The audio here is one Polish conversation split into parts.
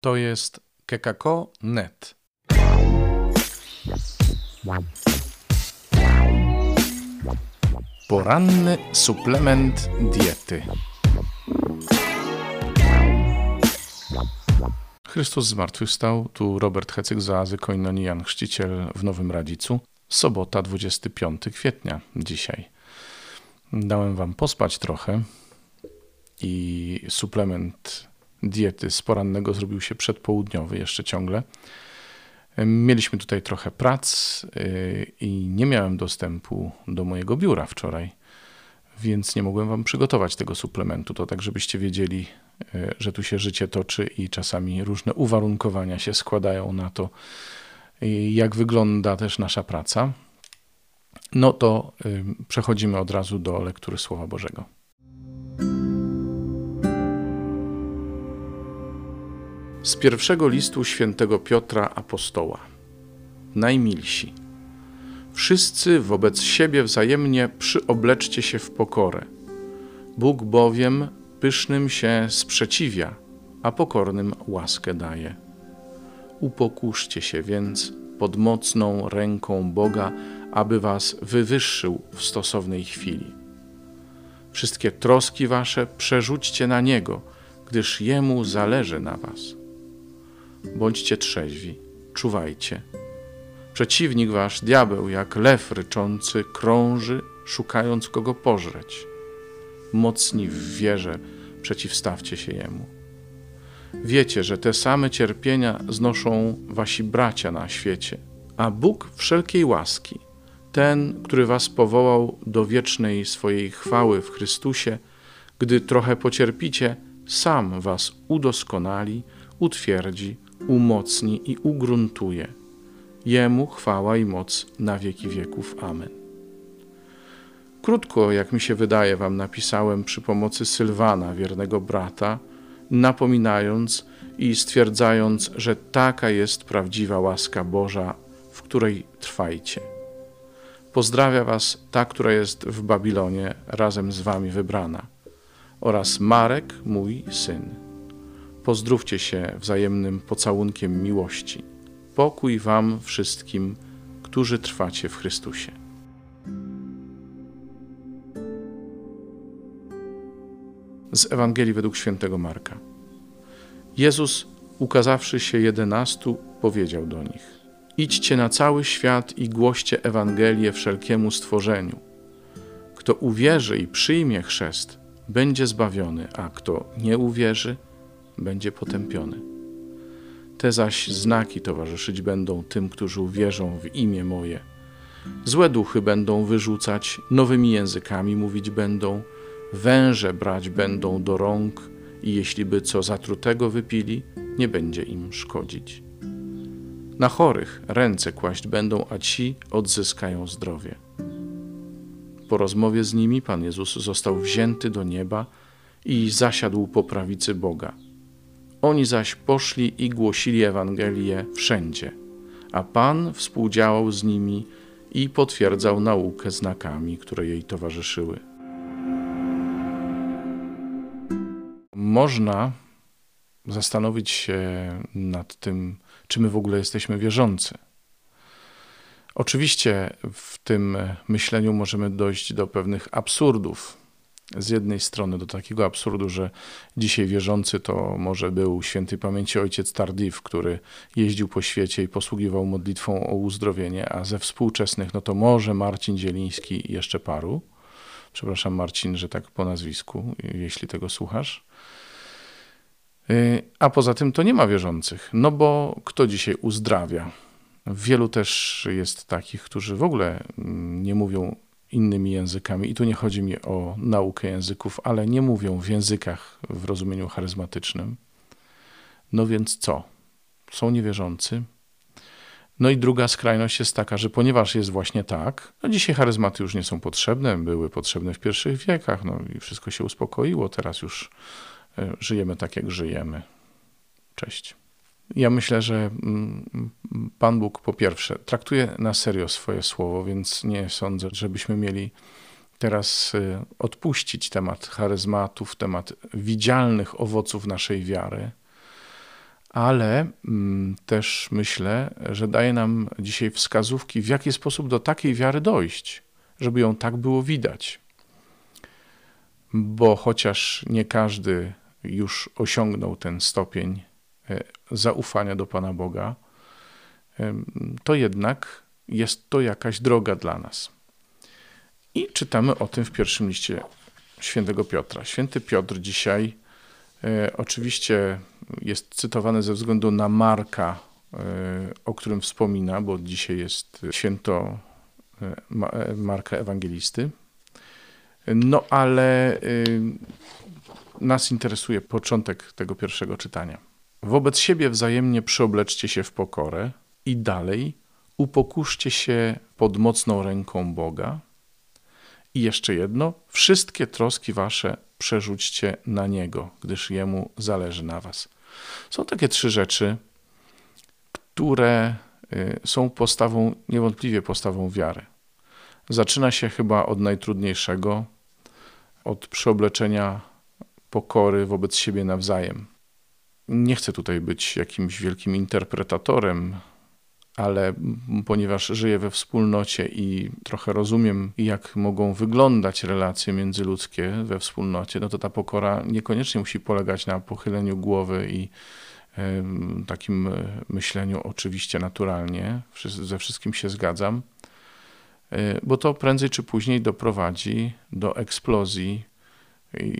To jest kekako.net. Poranny suplement diety. Chrystus zmartwychwstał. Tu Robert Hecyk z Oazy Koinonian, chrzciciel w Nowym Radzicu. Sobota, 25 kwietnia dzisiaj. Dałem wam pospać trochę i suplement diety z porannego zrobił się przedpołudniowy jeszcze ciągle. Mieliśmy tutaj trochę prac y, i nie miałem dostępu do mojego biura wczoraj, więc nie mogłem wam przygotować tego suplementu. To tak, żebyście wiedzieli, y, że tu się życie toczy i czasami różne uwarunkowania się składają na to, y, jak wygląda też nasza praca. No to przechodzimy od razu do lektury Słowa Bożego. Z pierwszego listu świętego Piotra Apostoła. Najmilsi. Wszyscy wobec siebie wzajemnie przyobleczcie się w pokorę. Bóg bowiem pysznym się sprzeciwia, a pokornym łaskę daje. Upokórzcie się więc pod mocną ręką Boga, aby was wywyższył w stosownej chwili. Wszystkie troski wasze przerzućcie na Niego, gdyż Jemu zależy na was. Bądźcie trzeźwi, czuwajcie. Przeciwnik wasz, diabeł, jak lew ryczący, krąży, szukając kogo pożreć. Mocni w wierze, przeciwstawcie się jemu. Wiecie, że te same cierpienia znoszą wasi bracia na świecie, a Bóg wszelkiej łaski, ten, który was powołał do wiecznej swojej chwały w Chrystusie, gdy trochę pocierpicie, sam was udoskonali, utwierdzi, umocni i ugruntuje. Jemu chwała i moc na wieki wieków. Amen. Krótko, jak mi się wydaje, wam napisałem przy pomocy Sylwana, wiernego brata, napominając i stwierdzając, że taka jest prawdziwa łaska Boża, w której trwajcie. Pozdrawia Was ta, która jest w Babilonie, razem z Wami wybrana, oraz Marek, mój syn pozdrówcie się wzajemnym pocałunkiem miłości. Pokój Wam wszystkim, którzy trwacie w Chrystusie. Z Ewangelii według świętego Marka. Jezus, ukazawszy się jedenastu, powiedział do nich: Idźcie na cały świat i głoście Ewangelię wszelkiemu stworzeniu. Kto uwierzy i przyjmie chrzest, będzie zbawiony, a kto nie uwierzy, będzie potępiony. Te zaś znaki towarzyszyć będą tym, którzy uwierzą w imię moje. Złe duchy będą wyrzucać, nowymi językami mówić będą, węże brać będą do rąk i jeśli by co zatrutego wypili, nie będzie im szkodzić. Na chorych ręce kłaść będą, a ci odzyskają zdrowie. Po rozmowie z nimi Pan Jezus został wzięty do nieba i zasiadł po prawicy Boga. Oni zaś poszli i głosili Ewangelię wszędzie, a Pan współdziałał z nimi i potwierdzał naukę znakami, które jej towarzyszyły. Można zastanowić się nad tym, czy my w ogóle jesteśmy wierzący. Oczywiście w tym myśleniu możemy dojść do pewnych absurdów, z jednej strony do takiego absurdu, że dzisiaj wierzący to może był święty pamięci ojciec Tardif, który jeździł po świecie i posługiwał modlitwą o uzdrowienie, a ze współczesnych no to może Marcin Zieliński i jeszcze paru. Przepraszam Marcin, że tak po nazwisku, jeśli tego słuchasz. Y, a poza tym to nie ma wierzących, no bo kto dzisiaj uzdrawia? Wielu też jest takich, którzy w ogóle mm, nie mówią innymi językami. I tu nie chodzi mi o naukę języków, ale nie mówią w językach w rozumieniu charyzmatycznym. No więc co? Są niewierzący. No i druga skrajność jest taka, że ponieważ jest właśnie tak, no dzisiaj charyzmaty już nie są potrzebne, były potrzebne w pierwszych wiekach, no i wszystko się uspokoiło, teraz już e, żyjemy tak, jak żyjemy. Cześć. Ja myślę, że mm, Pan Bóg po pierwsze traktuje na serio swoje słowo, więc nie sądzę, żebyśmy mieli teraz y, odpuścić temat charyzmatów, temat widzialnych owoców naszej wiary. ale mm, też myślę, że daje nam dzisiaj wskazówki, w jaki sposób do takiej wiary dojść, żeby ją tak było widać. Bo chociaż nie każdy już osiągnął ten stopień zaufania do Pana Boga, to jednak jest to jakaś droga dla nas. I czytamy o tym w pierwszym liście świętego Piotra. Święty Piotr dzisiaj e, oczywiście jest cytowany ze względu na Marka, e, o którym wspomina, bo dzisiaj jest święto e, Marka Ewangelisty. No ale nas interesuje początek tego pierwszego czytania. Wobec siebie wzajemnie przyobleczcie się w pokorę i dalej upokurzcie się pod mocną ręką Boga. I jeszcze jedno, wszystkie troski wasze przerzućcie na Niego, gdyż Jemu zależy na was. Są takie trzy rzeczy, które y, są postawą, niewątpliwie postawą wiary. Zaczyna się chyba od najtrudniejszego, od przeobleczenia pokory wobec siebie nawzajem. Nie chcę tutaj być jakimś wielkim interpretatorem ale ponieważ żyję we wspólnocie i trochę rozumiem, jak mogą wyglądać relacje międzyludzkie we wspólnocie, no to ta pokora niekoniecznie musi polegać na pochyleniu głowy i takim e, myśleniu oczywiście naturalnie, ze wszystkim się zgadzam, e, bo to prędzej czy później doprowadzi do eksplozji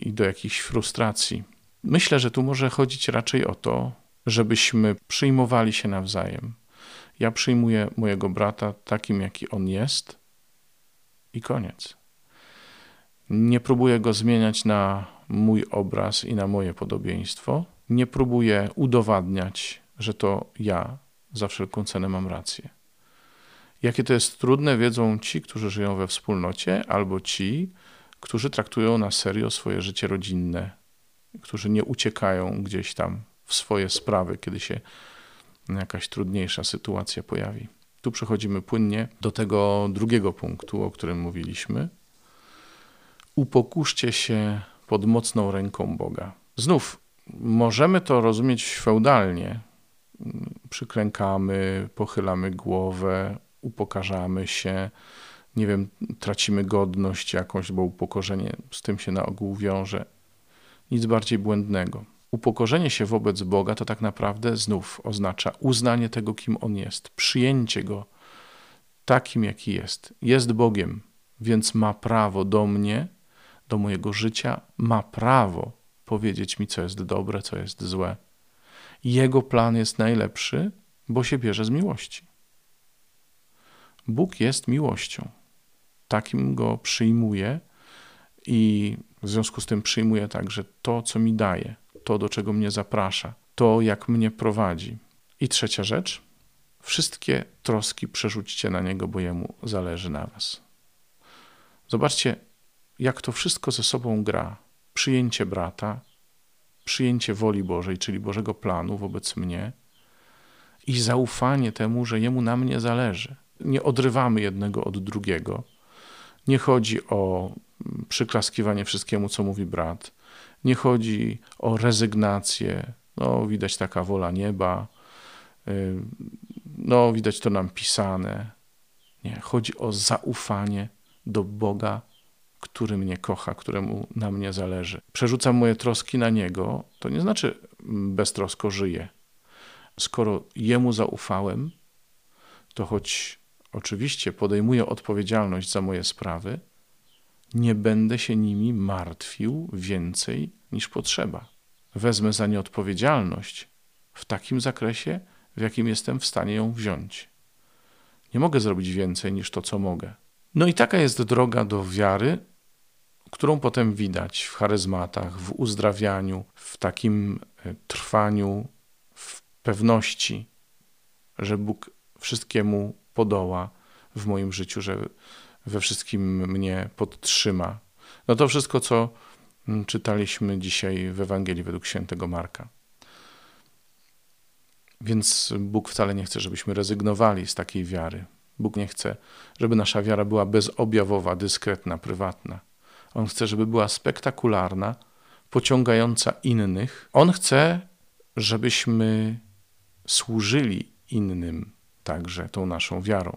i do jakichś frustracji. Myślę, że tu może chodzić raczej o to, żebyśmy przyjmowali się nawzajem, ja przyjmuję mojego brata takim, jaki on jest i koniec. Nie próbuję go zmieniać na mój obraz i na moje podobieństwo. Nie próbuję udowadniać, że to ja za wszelką cenę mam rację. Jakie to jest trudne, wiedzą ci, którzy żyją we wspólnocie, albo ci, którzy traktują na serio swoje życie rodzinne, którzy nie uciekają gdzieś tam w swoje sprawy, kiedy się jakaś trudniejsza sytuacja pojawi. Tu przechodzimy płynnie do tego drugiego punktu, o którym mówiliśmy. Upokurzcie się pod mocną ręką Boga. Znów możemy to rozumieć feudalnie. Przyklękamy, pochylamy głowę, upokarzamy się, nie wiem, tracimy godność jakąś, bo upokorzenie z tym się na ogół wiąże. Nic bardziej błędnego. Upokorzenie się wobec Boga to tak naprawdę znów oznacza uznanie tego, kim On jest, przyjęcie Go takim, jaki jest. Jest Bogiem, więc ma prawo do mnie, do mojego życia, ma prawo powiedzieć mi, co jest dobre, co jest złe. Jego plan jest najlepszy, bo się bierze z miłości. Bóg jest miłością. Takim go przyjmuję i w związku z tym przyjmuję także to, co mi daje to, do czego mnie zaprasza, to, jak mnie prowadzi. I trzecia rzecz, wszystkie troski przerzućcie na Niego, bo Jemu zależy na Was. Zobaczcie, jak to wszystko ze sobą gra. Przyjęcie brata, przyjęcie woli Bożej, czyli Bożego planu wobec mnie i zaufanie temu, że Jemu na mnie zależy. Nie odrywamy jednego od drugiego. Nie chodzi o przyklaskiwanie wszystkiemu, co mówi brat. Nie chodzi o rezygnację. No, widać taka wola nieba. Y, no, widać to nam pisane. Nie, chodzi o zaufanie do Boga, który mnie kocha, któremu na mnie zależy. Przerzucam moje troski na Niego, to nie znaczy beztrosko żyję. Skoro Jemu zaufałem, to choć oczywiście podejmuję odpowiedzialność za moje sprawy, nie będę się nimi martwił więcej niż potrzeba. Wezmę za nie odpowiedzialność w takim zakresie, w jakim jestem w stanie ją wziąć. Nie mogę zrobić więcej niż to, co mogę. No i taka jest droga do wiary, którą potem widać w charyzmatach, w uzdrawianiu, w takim e, trwaniu, w pewności, że Bóg wszystkiemu podoła w moim życiu, że we wszystkim mnie podtrzyma. No to wszystko, co mm, czytaliśmy dzisiaj w Ewangelii według świętego Marka. Więc Bóg wcale nie chce, żebyśmy rezygnowali z takiej wiary. Bóg nie chce, żeby nasza wiara była bezobjawowa, dyskretna, prywatna. On chce, żeby była spektakularna, pociągająca innych. On chce, żebyśmy służyli innym także tą naszą wiarą,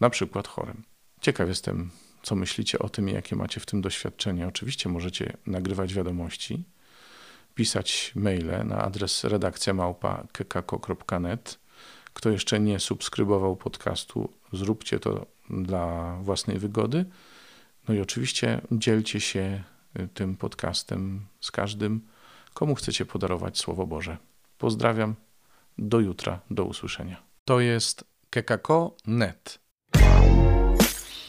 na przykład chorym. Ciekaw jestem, co myślicie o tym i jakie macie w tym doświadczenie. Oczywiście możecie nagrywać wiadomości, pisać maile na adres redakcja. Kto jeszcze nie subskrybował podcastu, zróbcie to dla własnej wygody. No i oczywiście dzielcie się y, tym podcastem z każdym, komu chcecie podarować Słowo Boże. Pozdrawiam. Do jutra. Do usłyszenia. To jest kekako.net.